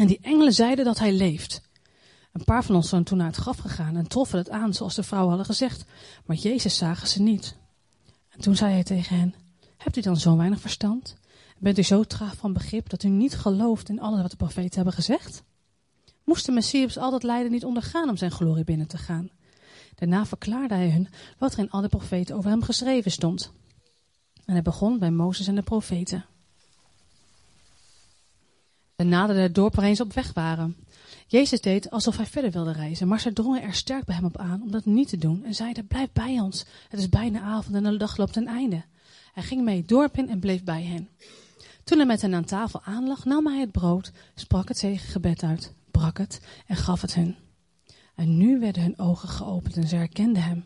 En die engelen zeiden dat hij leeft. Een paar van ons zijn toen naar het graf gegaan en troffen het aan zoals de vrouwen hadden gezegd, maar Jezus zagen ze niet. En toen zei hij tegen hen, hebt u dan zo weinig verstand? Bent u zo traag van begrip dat u niet gelooft in alles wat de profeten hebben gezegd? Moest de Messias al dat lijden niet ondergaan om zijn glorie binnen te gaan? Daarna verklaarde hij hun wat er in alle profeten over hem geschreven stond. En hij begon bij Mozes en de profeten. En naderden het dorp op weg waren. Jezus deed alsof hij verder wilde reizen, maar ze drongen er sterk bij hem op aan om dat niet te doen en zeiden, blijf bij ons, het is bijna avond en de dag loopt ten einde. Hij ging mee het dorp in en bleef bij hen. Toen hij met hen aan tafel aanlag, nam hij het brood, sprak het zegengebed uit, brak het en gaf het hun. En nu werden hun ogen geopend en ze herkenden hem.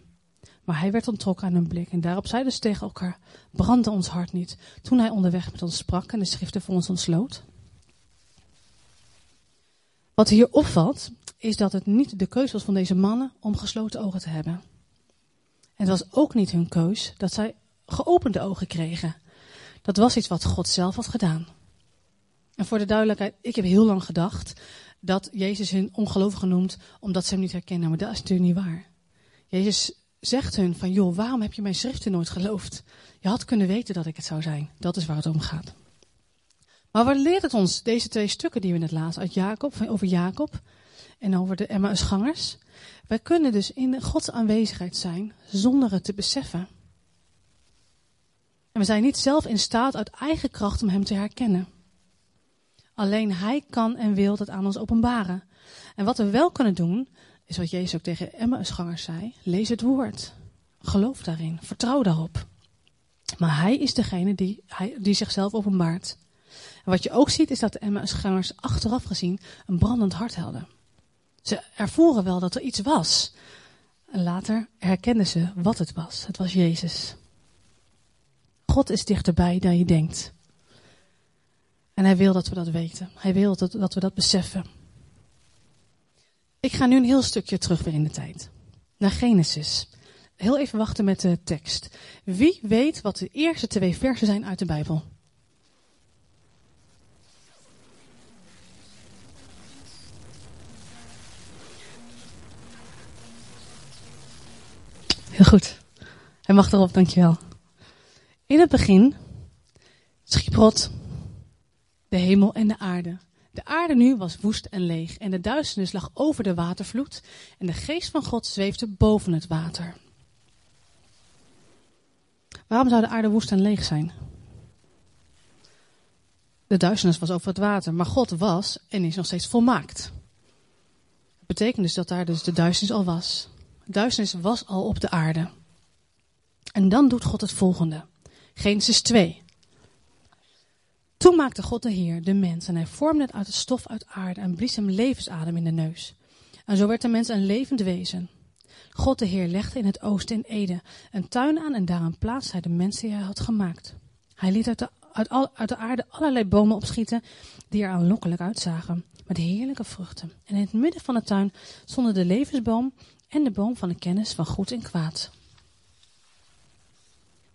Maar hij werd onttrokken aan hun blik en daarop zeiden ze tegen elkaar, brandde ons hart niet, toen hij onderweg met ons sprak en de schriften voor ons ontsloot? Wat hier opvalt, is dat het niet de keus was van deze mannen om gesloten ogen te hebben. Het was ook niet hun keus dat zij geopende ogen kregen. Dat was iets wat God zelf had gedaan. En voor de duidelijkheid, ik heb heel lang gedacht dat Jezus hun ongelovigen noemt omdat ze hem niet herkennen. Maar dat is natuurlijk niet waar. Jezus zegt hun van, joh, waarom heb je mijn schriften nooit geloofd? Je had kunnen weten dat ik het zou zijn. Dat is waar het om gaat. Maar wat leert het ons, deze twee stukken die we net lazen uit Jacob, over Jacob en over de Emmausgangers? Wij kunnen dus in Gods aanwezigheid zijn zonder het te beseffen. En we zijn niet zelf in staat uit eigen kracht om Hem te herkennen. Alleen Hij kan en wil dat aan ons openbaren. En wat we wel kunnen doen, is wat Jezus ook tegen Emmausgangers zei. Lees het woord. Geloof daarin. Vertrouw daarop. Maar Hij is degene die, hij, die zichzelf openbaart. Wat je ook ziet is dat de Emmausgangers achteraf gezien een brandend hart hadden. Ze ervoeren wel dat er iets was. En later herkenden ze wat het was. Het was Jezus. God is dichterbij dan je denkt. En hij wil dat we dat weten. Hij wil dat, dat we dat beseffen. Ik ga nu een heel stukje terug weer in de tijd. Naar Genesis. Heel even wachten met de tekst. Wie weet wat de eerste twee versen zijn uit de Bijbel? Heel goed. Hij mag erop, dankjewel. In het begin schiep God de hemel en de aarde. De aarde nu was woest en leeg en de duisternis lag over de watervloed en de geest van God zweefde boven het water. Waarom zou de aarde woest en leeg zijn? De duisternis was over het water, maar God was en is nog steeds volmaakt. Dat betekent dus dat daar dus de duisternis al was. Duisternis was al op de aarde. En dan doet God het volgende. Genesis 2. Toen maakte God de Heer de mens en hij vormde het uit het stof uit aarde en blies hem levensadem in de neus. En zo werd de mens een levend wezen. God de Heer legde in het oosten in Eden een tuin aan en daarin plaatste hij de mensen die hij had gemaakt. Hij liet uit de, uit, al, uit de aarde allerlei bomen opschieten die er aanlokkelijk uitzagen, met heerlijke vruchten. En in het midden van de tuin stonden de levensboom en de boom van de kennis van goed en kwaad.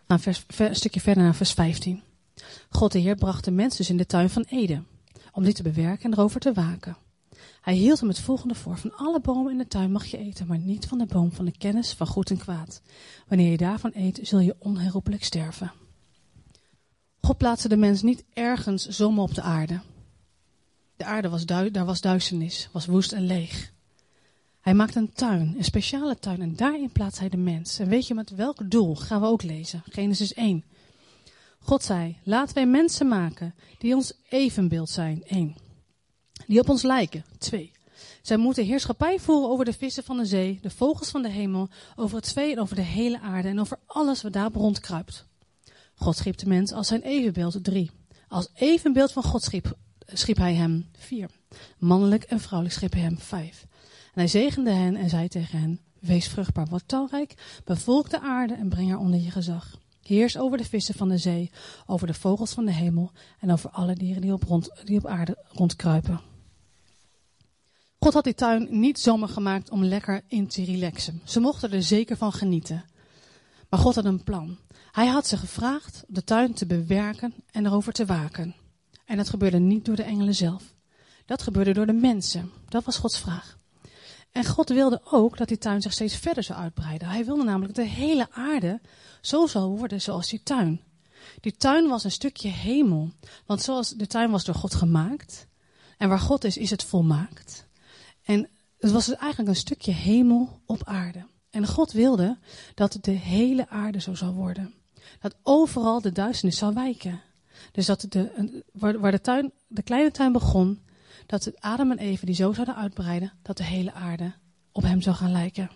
Een stukje verder naar vers 15. God de Heer bracht de mens dus in de tuin van Eden, om die te bewerken en erover te waken. Hij hield hem het volgende voor. Van alle bomen in de tuin mag je eten, maar niet van de boom van de kennis van goed en kwaad. Wanneer je daarvan eet, zul je onherroepelijk sterven. God plaatste de mens niet ergens zomaar op de aarde. De aarde was, daar was duisternis, was woest en leeg. Hij maakt een tuin, een speciale tuin, en daarin plaatst hij de mens. En weet je met welk doel? Gaan we ook lezen. Genesis 1. God zei, laten wij mensen maken die ons evenbeeld zijn. 1. Die op ons lijken. 2. Zij moeten heerschappij voeren over de vissen van de zee, de vogels van de hemel, over het vee en over de hele aarde en over alles wat daar rondkruipt. God schiep de mens als zijn evenbeeld. 3. Als evenbeeld van God schiep, schiep hij hem. 4. Mannelijk en vrouwelijk schiep hij hem. 5. En hij zegende hen en zei tegen hen, wees vruchtbaar, wat talrijk, bevolk de aarde en breng haar onder je gezag. Heers over de vissen van de zee, over de vogels van de hemel en over alle dieren die op, rond, die op aarde rondkruipen. God had die tuin niet zomaar gemaakt om lekker in te relaxen. Ze mochten er zeker van genieten. Maar God had een plan. Hij had ze gevraagd de tuin te bewerken en erover te waken. En dat gebeurde niet door de engelen zelf. Dat gebeurde door de mensen. Dat was Gods vraag. En God wilde ook dat die tuin zich steeds verder zou uitbreiden. Hij wilde namelijk dat de hele aarde zo zou worden zoals die tuin. Die tuin was een stukje hemel. Want zoals de tuin was door God gemaakt. En waar God is, is het volmaakt. En het was dus eigenlijk een stukje hemel op aarde. En God wilde dat de hele aarde zo zou worden. Dat overal de duisternis zou wijken. Dus dat de, waar de, tuin, de kleine tuin begon, dat Adam en Eva die zo zouden uitbreiden, dat de hele aarde op hem zou gaan lijken.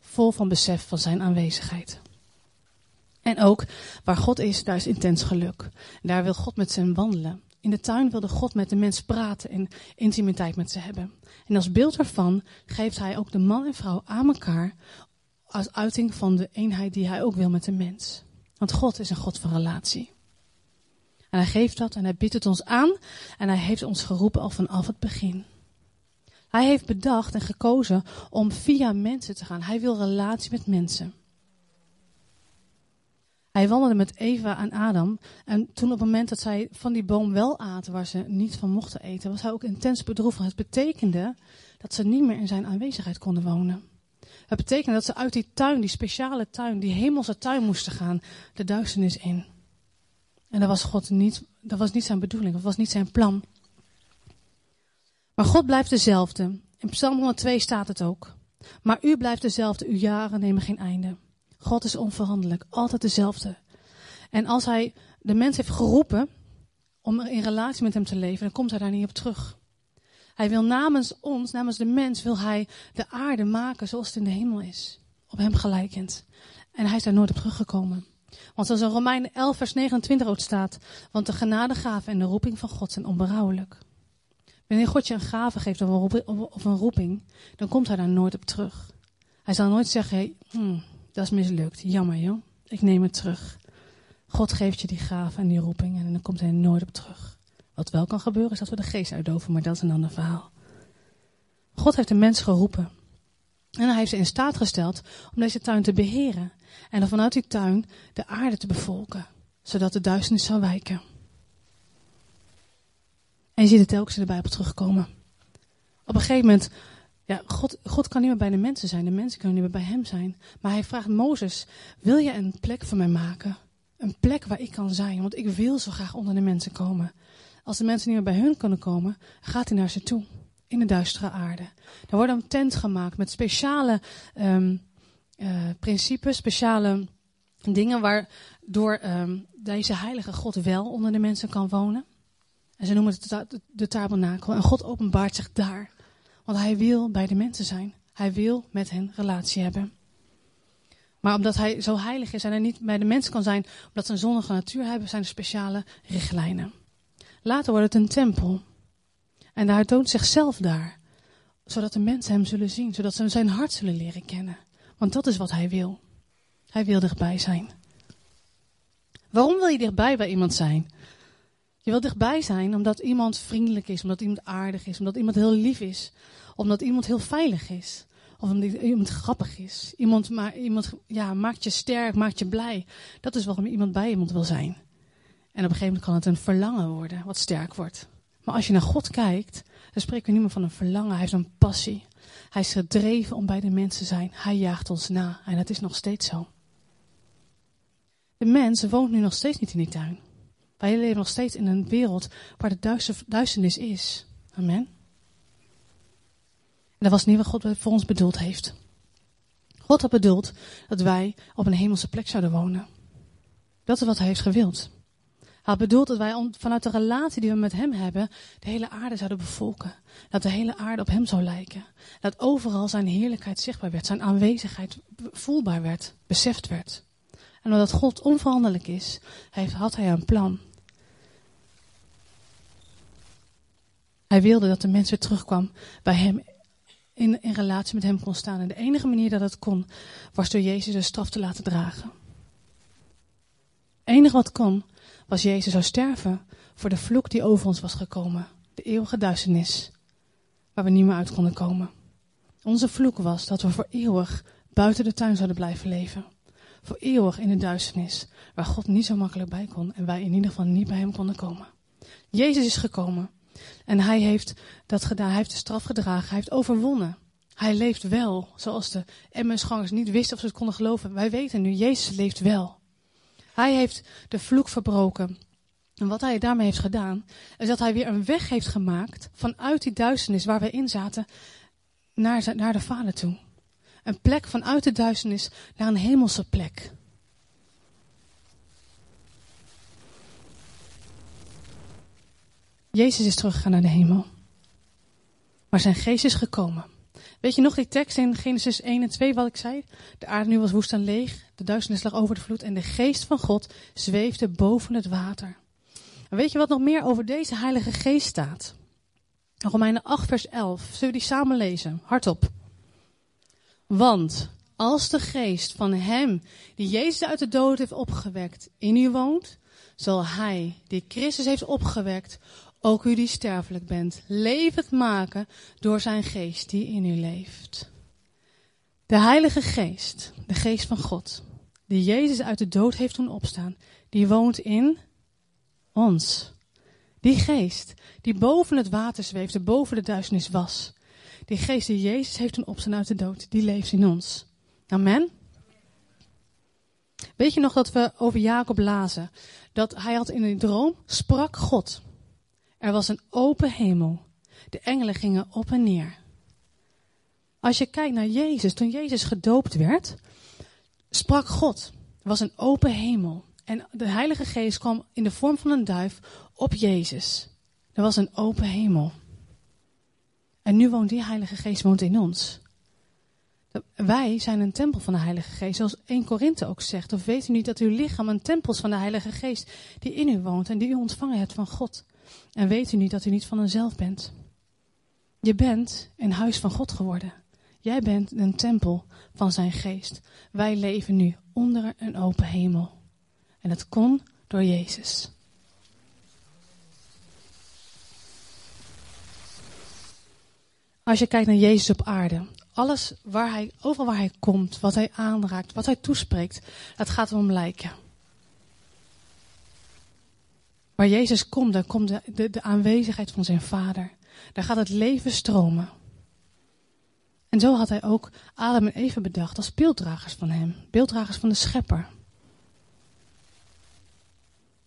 Vol van besef van zijn aanwezigheid. En ook waar God is, daar is intens geluk. Daar wil God met zijn wandelen. In de tuin wilde God met de mens praten en intimiteit met ze hebben. En als beeld daarvan geeft hij ook de man en vrouw aan elkaar als uiting van de eenheid die hij ook wil met de mens. Want God is een God van relatie. En hij geeft dat en hij biedt het ons aan en hij heeft ons geroepen al vanaf het begin. Hij heeft bedacht en gekozen om via mensen te gaan. Hij wil relatie met mensen. Hij wandelde met Eva en Adam. En toen op het moment dat zij van die boom wel aten waar ze niet van mochten eten, was hij ook intens bedroefd. Het betekende dat ze niet meer in zijn aanwezigheid konden wonen. Het betekende dat ze uit die tuin, die speciale tuin, die hemelse tuin moesten gaan, de duisternis in. En dat was God niet, dat was niet zijn bedoeling, dat was niet zijn plan. Maar God blijft dezelfde. In Psalm 102 staat het ook. Maar u blijft dezelfde, uw jaren nemen geen einde. God is onveranderlijk, altijd dezelfde. En als hij de mens heeft geroepen om in relatie met hem te leven, dan komt hij daar niet op terug. Hij wil namens ons, namens de mens, wil hij de aarde maken zoals het in de hemel is. Op hem gelijkend. En hij is daar nooit op teruggekomen. Want zoals in Romeinen 11 vers 29 ook staat, want de genadegave en de roeping van God zijn onberouwelijk. Wanneer God je een gave geeft of een roeping, dan komt hij daar nooit op terug. Hij zal nooit zeggen, hey, hmm, dat is mislukt, jammer joh, ik neem het terug. God geeft je die gave en die roeping en dan komt hij nooit op terug. Wat wel kan gebeuren is dat we de geest uitdoven, maar dat is een ander verhaal. God heeft de mens geroepen. En hij heeft ze in staat gesteld om deze tuin te beheren. En dan vanuit die tuin de aarde te bevolken. Zodat de duisternis zou wijken. En je ziet het telkens in de Bijbel terugkomen. Op een gegeven moment, ja, God, God kan niet meer bij de mensen zijn. De mensen kunnen niet meer bij hem zijn. Maar hij vraagt Mozes, wil je een plek voor mij maken? Een plek waar ik kan zijn, want ik wil zo graag onder de mensen komen. Als de mensen niet meer bij hun kunnen komen, gaat hij naar ze toe. In de duistere aarde. Er wordt een tent gemaakt met speciale um, uh, principes, speciale dingen waardoor um, deze heilige God wel onder de mensen kan wonen. En ze noemen het de tabernakel. En God openbaart zich daar. Want hij wil bij de mensen zijn. Hij wil met hen relatie hebben. Maar omdat hij zo heilig is en hij niet bij de mensen kan zijn, omdat ze een zonnige natuur hebben, zijn er speciale richtlijnen. Later wordt het een tempel. En hij toont zichzelf daar. Zodat de mensen hem zullen zien. Zodat ze zijn hart zullen leren kennen. Want dat is wat hij wil. Hij wil dichtbij zijn. Waarom wil je dichtbij bij iemand zijn? Je wil dichtbij zijn omdat iemand vriendelijk is, omdat iemand aardig is, omdat iemand heel lief is, omdat iemand heel veilig is, of omdat iemand grappig is. Iemand, iemand ja, maakt je sterk, maakt je blij. Dat is waarom iemand bij iemand wil zijn. En op een gegeven moment kan het een verlangen worden, wat sterk wordt. Maar als je naar God kijkt, dan spreken we niet meer van een verlangen. Hij heeft een passie. Hij is gedreven om bij de mensen te zijn. Hij jaagt ons na. En dat is nog steeds zo. De mens woont nu nog steeds niet in die tuin. Wij leven nog steeds in een wereld waar de duisternis is. Amen. En dat was niet wat God voor ons bedoeld heeft. God had bedoeld dat wij op een hemelse plek zouden wonen. Dat is wat hij heeft gewild had bedoeld dat wij vanuit de relatie die we met hem hebben, de hele aarde zouden bevolken. Dat de hele aarde op hem zou lijken. Dat overal zijn heerlijkheid zichtbaar werd, zijn aanwezigheid voelbaar werd, beseft werd. En omdat God onveranderlijk is, had hij een plan. Hij wilde dat de mens weer terugkwam bij hem, in, in relatie met hem kon staan. En de enige manier dat het kon, was door Jezus de straf te laten dragen. Enige wat kon, was Jezus zou sterven voor de vloek die over ons was gekomen. De eeuwige duisternis, waar we niet meer uit konden komen. Onze vloek was dat we voor eeuwig buiten de tuin zouden blijven leven. Voor eeuwig in de duisternis, waar God niet zo makkelijk bij kon en wij in ieder geval niet bij hem konden komen. Jezus is gekomen En hij heeft dat gedaan. Hij heeft de straf gedragen. Hij heeft overwonnen. Hij leeft wel. Zoals de MS-gangers niet wisten of ze het konden geloven. Wij weten nu, Jezus leeft wel. Hij heeft de vloek verbroken. En wat hij daarmee heeft gedaan, is dat hij weer een weg heeft gemaakt vanuit die duisternis waar we in zaten, naar, naar de Vader toe. Een plek vanuit de duisternis naar een hemelse plek. Jezus is teruggegaan naar de hemel. Maar zijn geest is gekomen. Weet je nog die tekst in Genesis 1 en 2 wat ik zei? De aarde nu was woest en leeg, de duisternis lag over de vloed en de geest van God zweefde boven het water. En weet je wat nog meer over deze heilige geest staat? Romeinen 8 vers 11. Zullen we die samen lezen? Hardop. Want als de geest van hem die Jezus uit de dood heeft opgewekt in u woont, zal hij die Christus heeft opgewekt ook u die sterfelijk bent, levend maken door zijn geest die in u leeft. De Heilige Geest, de Geest van God, die Jezus uit de dood heeft doen opstaan, die woont in ons. Die geest die boven het water zweefde, boven de duisternis was. Die geest die Jezus heeft doen opstaan uit de dood, die leeft in ons. Amen. Weet je nog dat we over Jacob lazen? Dat hij had in een droom, sprak God. Er was een open hemel. De engelen gingen op en neer. Als je kijkt naar Jezus, toen Jezus gedoopt werd, sprak God. Er was een open hemel. En de Heilige Geest kwam in de vorm van een duif op Jezus. Er was een open hemel. En nu woont die Heilige Geest woont in ons. Wij zijn een tempel van de Heilige Geest, zoals 1 Korinthe ook zegt. Of weet u niet dat uw lichaam een tempel is van de Heilige Geest die in u woont en die u ontvangen hebt van God? En weet u niet dat u niet van uzelf bent? Je bent een huis van God geworden. Jij bent een tempel van zijn geest. Wij leven nu onder een open hemel. En het kon door Jezus. Als je kijkt naar Jezus op aarde, alles waar hij, overal waar hij komt, wat hij aanraakt, wat hij toespreekt, dat gaat om lijken. Waar Jezus komt, dan komt de, de, aanwezigheid van zijn Vader. Daar gaat het leven stromen. En zo had hij ook Adam en Eva bedacht als beelddragers van hem. Beelddragers van de schepper.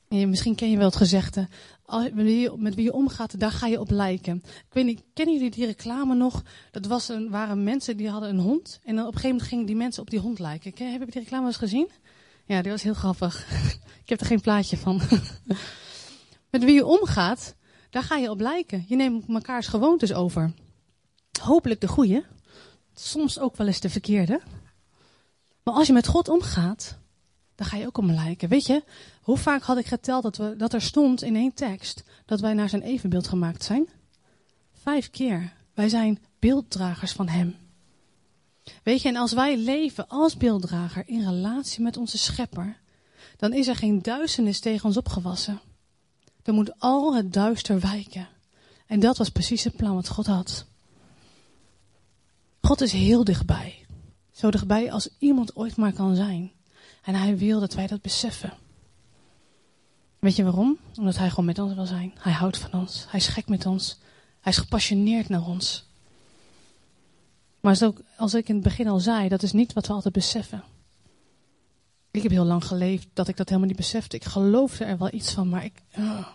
En misschien ken je wel het gezegde, met wie je omgaat, daar ga je op lijken. Ik weet niet, kennen jullie die reclame nog? Dat was een, waren mensen die hadden een hond. En dan op een gegeven moment gingen die mensen op die hond lijken. Ken, heb je die reclame eens gezien? Ja, die was heel grappig. Ik heb er geen plaatje van. Met wie je omgaat, daar ga je op lijken. Je neemt mekaars gewoontes over. Hopelijk de goede, soms ook wel eens de verkeerde. Maar als je met God omgaat, dan ga je ook om lijken. Weet je, hoe vaak had ik geteld dat, we, dat er stond in één tekst dat wij naar zijn evenbeeld gemaakt zijn? Vijf keer. Wij zijn beelddragers van hem. Weet je, en als wij leven als beelddrager in relatie met onze schepper, dan is er geen duisternis tegen ons opgewassen. Dan moet al het duister wijken. En dat was precies het plan wat God had. God is heel dichtbij. Zo dichtbij als iemand ooit maar kan zijn. En hij wil dat wij dat beseffen. Weet je waarom? Omdat hij gewoon met ons wil zijn. Hij houdt van ons. Hij is gek met ons. Hij is gepassioneerd naar ons. Maar als ik in het begin al zei, dat is niet wat we altijd beseffen. Ik heb heel lang geleefd dat ik dat helemaal niet besefte. Ik geloofde er wel iets van, maar ik, uh,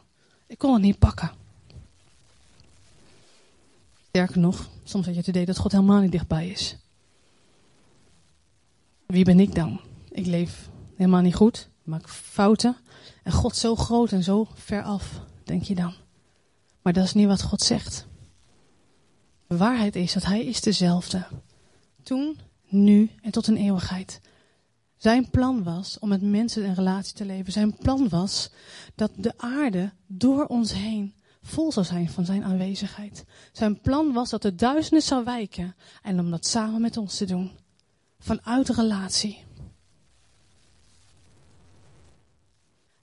ik kon het niet pakken. Sterker nog, soms had je het idee dat God helemaal niet dichtbij is. Wie ben ik dan? Ik leef helemaal niet goed, maak fouten. En God zo groot en zo ver af, denk je dan. Maar dat is niet wat God zegt. De waarheid is dat Hij is dezelfde. Toen, nu en tot een eeuwigheid. Zijn plan was om met mensen een relatie te leven. Zijn plan was dat de aarde door ons heen vol zou zijn van zijn aanwezigheid. Zijn plan was dat de duisternis zou wijken en om dat samen met ons te doen. Vanuit relatie.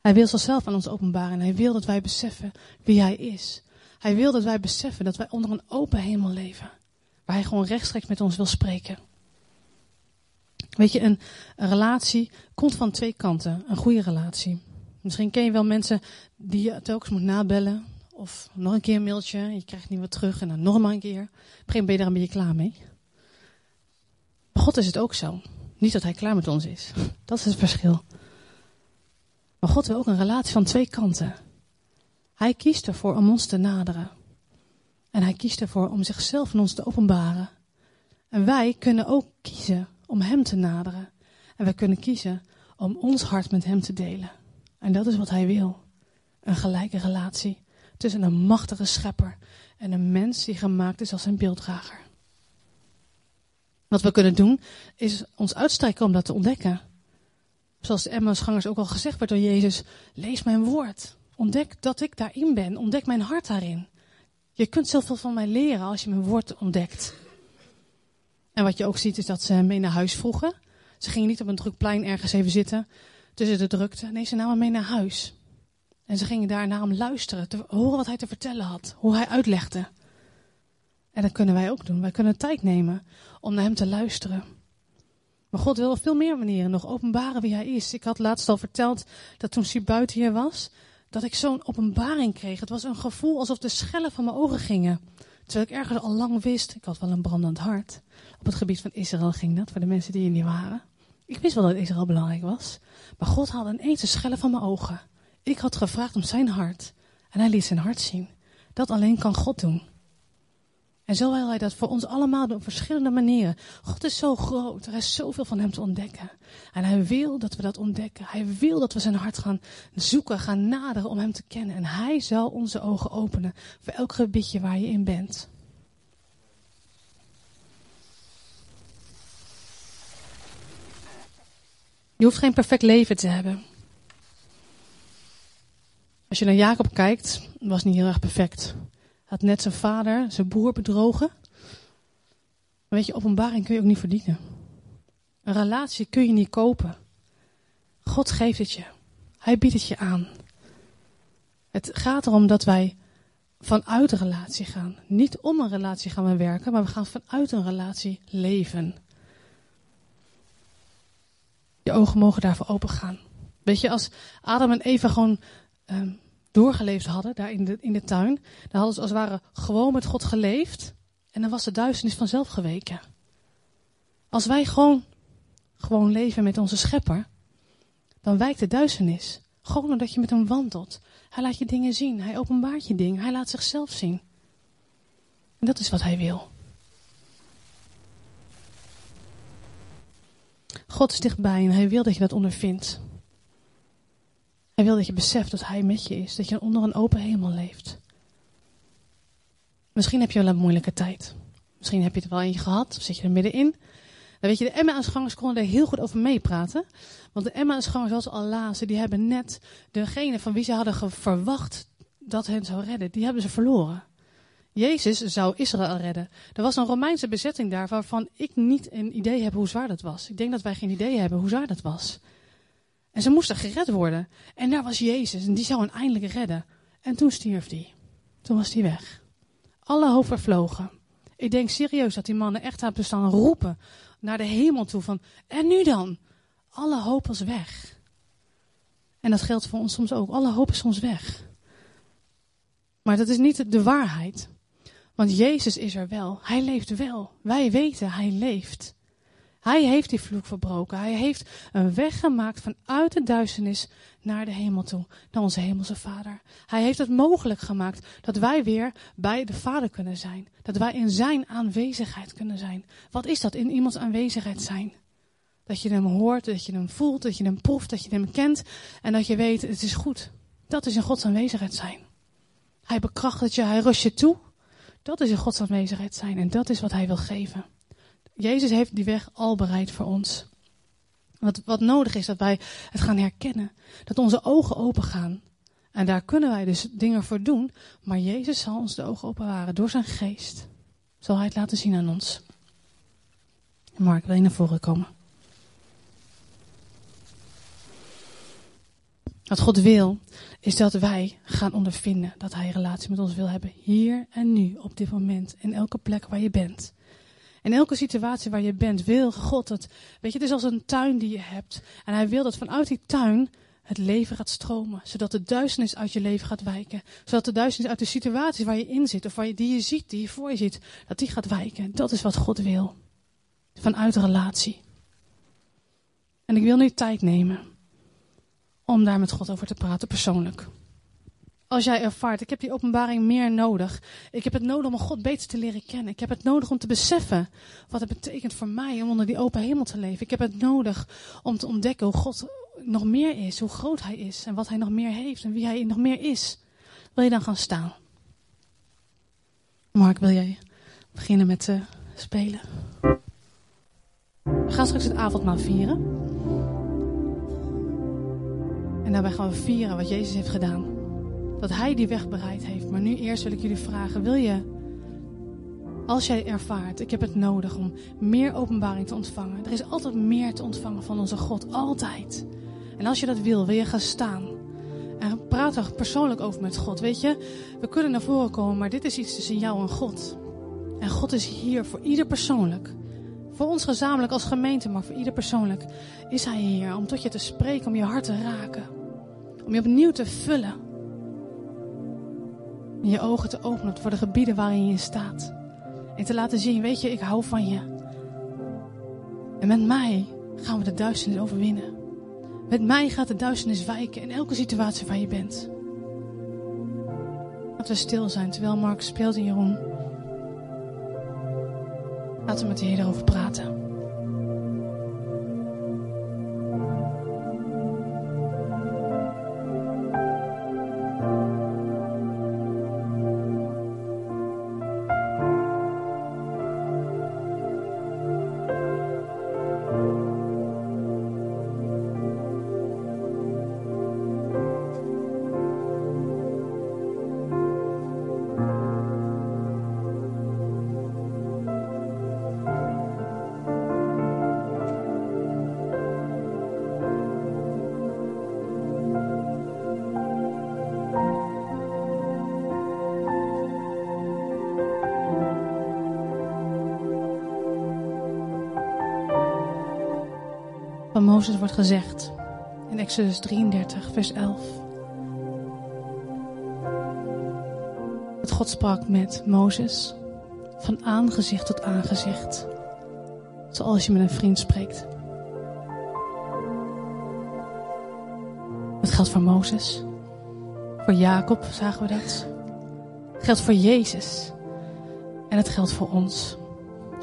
Hij wil zichzelf aan ons openbaren en hij wil dat wij beseffen wie hij is. Hij wil dat wij beseffen dat wij onder een open hemel leven. Waar hij gewoon rechtstreeks met ons wil spreken. Weet je, een, relatie komt van twee kanten. Een goede relatie. Misschien ken je wel mensen die je telkens moet nabellen. Of nog een keer een mailtje, je krijgt niet wat terug en dan nog maar een keer. Op een ben je daar een beetje klaar mee. Maar God is het ook zo. Niet dat hij klaar met ons is. Dat is het verschil. Maar God wil ook een relatie van twee kanten. Hij kiest ervoor om ons te naderen. En hij kiest ervoor om zichzelf in ons te openbaren. En wij kunnen ook kiezen om hem te naderen. En wij kunnen kiezen om ons hart met hem te delen. En dat is wat hij wil. Een gelijke relatie tussen een machtige schepper en een mens die gemaakt is als een beelddrager. Wat we kunnen doen, is ons uitstrekken om dat te ontdekken. Zoals de Emmausgangers ook al gezegd werd door Jezus, lees mijn woord. Ontdek dat ik daarin ben. Ontdek mijn hart daarin. Je kunt zoveel van mij leren als je mijn woord ontdekt. En wat je ook ziet is dat ze mee naar huis vroegen. Ze gingen niet op een druk plein ergens even zitten tussen de drukte. Nee, ze namen mee naar huis. En ze gingen daar naar hem luisteren, te horen wat hij te vertellen had, hoe hij uitlegde. En dat kunnen wij ook doen. Wij kunnen tijd nemen om naar hem te luisteren. Maar God wil op veel meer manieren nog openbaren wie hij is. Ik had laatst al verteld dat toen Sue buiten hier was, dat ik zo'n openbaring kreeg. Het was een gevoel alsof de schellen van mijn ogen gingen. Terwijl ik ergens al lang wist, ik had wel een brandend hart. Op het gebied van Israël ging dat, voor de mensen die er niet waren. Ik wist wel dat Israël belangrijk was. Maar God haalde ineens de schellen van mijn ogen. Ik had gevraagd om zijn hart. En hij liet zijn hart zien. Dat alleen kan God doen. En zo wil hij dat voor ons allemaal op verschillende manieren. God is zo groot. Er is zoveel van hem te ontdekken. En hij wil dat we dat ontdekken. Hij wil dat we zijn hart gaan zoeken, gaan naderen om hem te kennen. En hij zal onze ogen openen voor elk gebiedje waar je in bent. Je hoeft geen perfect leven te hebben. Als je naar Jacob kijkt, was niet heel erg perfect. Had net zijn vader, zijn broer bedrogen. Weet je, openbaring kun je ook niet verdienen. Een relatie kun je niet kopen. God geeft het je. Hij biedt het je aan. Het gaat erom dat wij vanuit een relatie gaan. Niet om een relatie gaan we werken, maar we gaan vanuit een relatie leven. Je ogen mogen daarvoor open gaan. Weet je, als Adam en Eva gewoon um, doorgeleefd hadden, daar in de, in de tuin, dan hadden ze als het ware gewoon met God geleefd. En dan was de duisternis vanzelf geweken. Als wij gewoon, gewoon leven met onze schepper, dan wijkt de duisternis. Gewoon omdat je met hem wandelt. Hij laat je dingen zien. Hij openbaart je dingen. Hij laat zichzelf zien. En dat is wat hij wil. God is dichtbij en hij wil dat je dat ondervindt. Wil dat je beseft dat hij met je is. Dat je onder een open hemel leeft. Misschien heb je wel een moeilijke tijd. Misschien heb je het wel eentje gehad. Of zit je er middenin. Dan weet je, de Emma-aanschangers konden er heel goed over meepraten. Want de Emma-aanschangers, zoals al lazen, die hebben net degene van wie ze hadden verwacht dat hen zou redden, die hebben ze verloren. Jezus zou Israël redden. Er was een Romeinse bezetting daar waarvan ik niet een idee heb hoe zwaar dat was. Ik denk dat wij geen idee hebben hoe zwaar dat was. En ze moesten gered worden. En daar was Jezus en die zou hen eindelijk redden. En toen stierf hij. Toen was hij weg. Alle hoop vervlogen. Ik denk serieus dat die mannen echt hebben staan roepen naar de hemel toe van, en nu dan? Alle hoop was weg. En dat geldt voor ons soms ook. Alle hoop is soms weg. Maar dat is niet de waarheid. Want Jezus is er wel. Hij leeft wel. Wij weten, hij leeft. Hij heeft die vloek verbroken. Hij heeft een weg gemaakt vanuit de duisternis naar de hemel toe, naar onze hemelse Vader. Hij heeft het mogelijk gemaakt dat wij weer bij de Vader kunnen zijn. Dat wij in zijn aanwezigheid kunnen zijn. Wat is dat, in iemands aanwezigheid zijn? Dat je hem hoort, dat je hem voelt, dat je hem proeft, dat je hem kent en dat je weet, het is goed. Dat is in Gods aanwezigheid zijn. Hij bekrachtigt je, hij rust je toe. Dat is in Gods aanwezigheid zijn en dat is wat hij wil geven. Jezus heeft die weg al bereid voor ons. Wat, wat nodig is dat wij het gaan herkennen. Dat onze ogen open gaan. En daar kunnen wij dus dingen voor doen. Maar Jezus zal ons de ogen openbaren door zijn geest. Zal hij het laten zien aan ons. Mark, wil je naar voren komen? Wat God wil, is dat wij gaan ondervinden dat Hij relatie met ons wil hebben. Hier en nu, op dit moment, in elke plek waar je bent. In elke situatie waar je bent, wil God dat. Weet je, het is als een tuin die je hebt. En hij wil dat vanuit die tuin het leven gaat stromen. Zodat de duisternis uit je leven gaat wijken. Zodat de duisternis uit de situatie waar je in zit, of je, die je ziet, die je voor je ziet, dat die gaat wijken. Dat is wat God wil. Vanuit relatie. En ik wil nu tijd nemen om daar met God over te praten persoonlijk. Als jij ervaart, ik heb die openbaring meer nodig. Ik heb het nodig om God beter te leren kennen. Ik heb het nodig om te beseffen wat het betekent voor mij om onder die open hemel te leven. Ik heb het nodig om te ontdekken hoe God nog meer is, hoe groot Hij is en wat Hij nog meer heeft en wie Hij nog meer is. Wil je dan gaan staan? Mark, wil jij beginnen met uh, spelen? We gaan straks het avondmaal vieren. En daarbij gaan we vieren wat Jezus heeft gedaan. Dat Hij die weg bereid heeft. Maar nu eerst wil ik jullie vragen: wil je, als jij ervaart, ik heb het nodig om meer openbaring te ontvangen. Er is altijd meer te ontvangen van onze God, altijd. En als je dat wil, wil je gaan staan. En praat er persoonlijk over met God. Weet je, we kunnen naar voren komen, maar dit is iets tussen jou en God. En God is hier voor ieder persoonlijk. Voor ons gezamenlijk als gemeente, maar voor ieder persoonlijk is Hij hier om tot je te spreken, om je hart te raken. Om je opnieuw te vullen. En je ogen te openen voor de gebieden waarin je staat. En te laten zien, weet je, ik hou van je. En met mij gaan we de duisternis overwinnen. Met mij gaat de duisternis wijken in elke situatie waar je bent. Laten we stil zijn terwijl Mark speelt in Jeroen. Laten we met de Heer erover praten. Mozes wordt gezegd in Exodus 33, vers 11. Dat God sprak met Mozes van aangezicht tot aangezicht, zoals je met een vriend spreekt. Het geldt voor Mozes, voor Jacob zagen we dat. Het geldt voor Jezus en het geldt voor ons.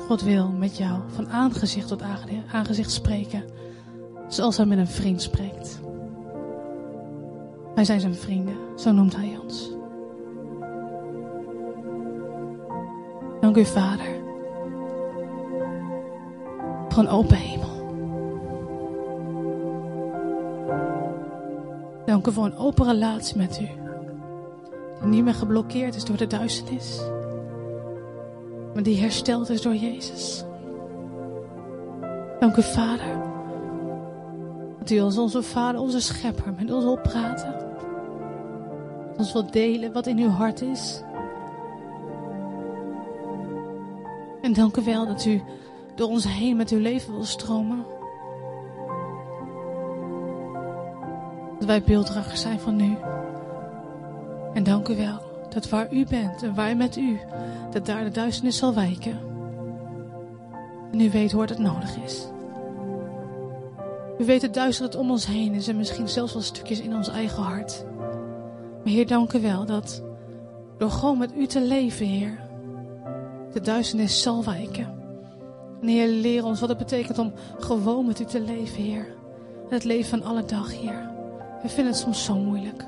God wil met jou van aangezicht tot aangezicht spreken zoals hij met een vriend spreekt. Wij zijn zijn vrienden, zo noemt hij ons. Dank u, Vader, voor een open hemel. Dank u voor een open relatie met u, die niet meer geblokkeerd is door de duisternis, maar die hersteld is door Jezus. Dank u, Vader u als onze Vader, onze Schepper, met ons wil praten. Ons wil delen wat in uw hart is. En dank u wel dat u door ons heen met uw leven wil stromen. Dat wij beelddragers zijn van u. En dank u wel dat waar u bent en wij met u, dat daar de duisternis zal wijken. En u weet hoe het nodig is. U weet het duister dat om ons heen en misschien zelfs wel stukjes in ons eigen hart. Maar Heer, dank u wel dat door gewoon met u te leven, Heer, de duisternis zal wijken. En Heer, leer ons wat het betekent om gewoon met u te leven, Heer. Het leven van alle dag, Heer. We vinden het soms zo moeilijk.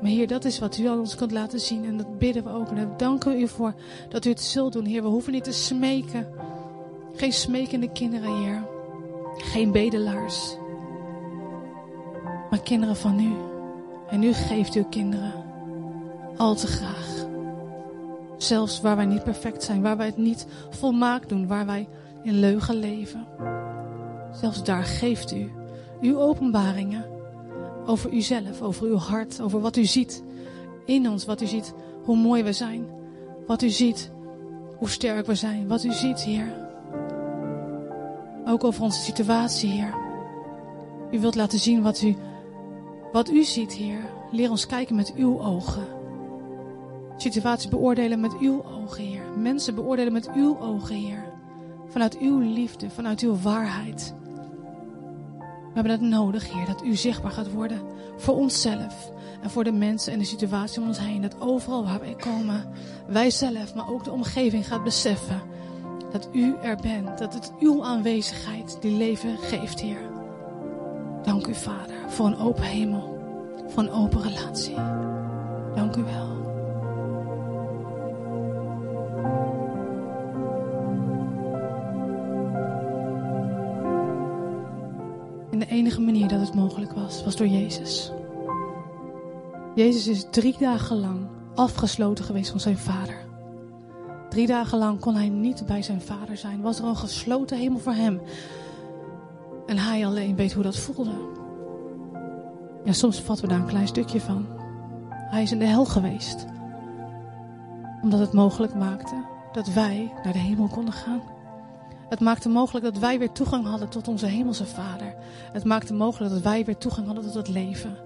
Maar Heer, dat is wat u aan ons kunt laten zien. En dat bidden we ook. En daar danken we u voor dat u het zult doen, Heer. We hoeven niet te smeken. Geen smekende kinderen, Heer. Geen bedelaars maar kinderen van u. En u geeft uw kinderen al te graag. Zelfs waar wij niet perfect zijn, waar wij het niet volmaakt doen, waar wij in leugen leven. Zelfs daar geeft u uw openbaringen over uzelf, over uw hart, over wat u ziet in ons, wat u ziet hoe mooi we zijn, wat u ziet hoe sterk we zijn, wat u ziet, Heer. Ook over onze situatie, Heer. U wilt laten zien wat u Wat u ziet, Heer, leer ons kijken met uw ogen. Situaties beoordelen met uw ogen, Heer. Mensen beoordelen met uw ogen, Heer. Vanuit uw liefde, vanuit uw waarheid. We hebben het nodig, Heer, dat u zichtbaar gaat worden voor onszelf en voor de mensen en de situatie om ons heen. Dat overal waar wij komen, wij zelf, maar ook de omgeving gaat beseffen dat u er bent. Dat het uw aanwezigheid die leven geeft, Heer. Dank u, Vader, voor een open hemel, voor een open relatie. Dank u wel. En de enige manier dat het mogelijk was, was door Jezus. Jezus is drie dagen lang afgesloten geweest van zijn vader. Drie dagen lang kon hij niet bij zijn vader zijn. Was er een gesloten hemel voor hem. En hij alleen weet hoe dat voelde. En soms vatten we daar een klein stukje van. Hij is in de hel geweest. Omdat het mogelijk maakte dat wij naar de hemel konden gaan. Het maakte mogelijk dat wij weer toegang hadden tot onze hemelse Vader. Het maakte mogelijk dat wij weer toegang hadden tot het leven.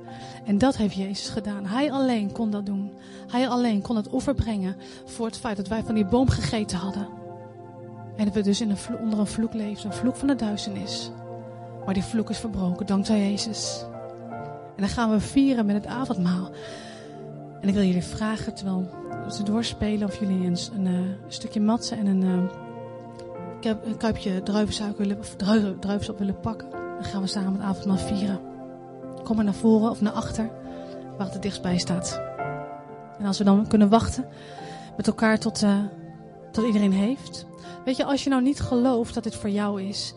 En dat heeft Jezus gedaan. Hij alleen kon dat doen. Hij alleen kon het offer brengen voor het feit dat wij van die boom gegeten hadden. En dat we dus in een onder een vloek leefden, een vloek van de duisternis. Maar die vloek is verbroken dankzij Jezus. En dan gaan we vieren met het avondmaal. En ik wil jullie vragen, terwijl ze doorspelen, of jullie een, een, een stukje matsen en een, uh, een kuipje druivensuiker willen, of druivensap willen pakken. Dan gaan we samen het avondmaal vieren. Kom maar naar voren of naar achter, waar het er dichtstbij staat. En als we dan kunnen wachten met elkaar tot, uh, tot iedereen heeft. Weet je, als je nou niet gelooft dat dit voor jou is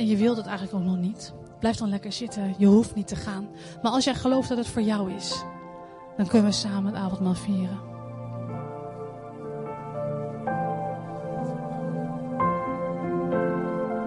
en je wilt het eigenlijk ook nog niet, blijf dan lekker zitten. Je hoeft niet te gaan. Maar als jij gelooft dat het voor jou is, dan kunnen we samen het avondmaal vieren.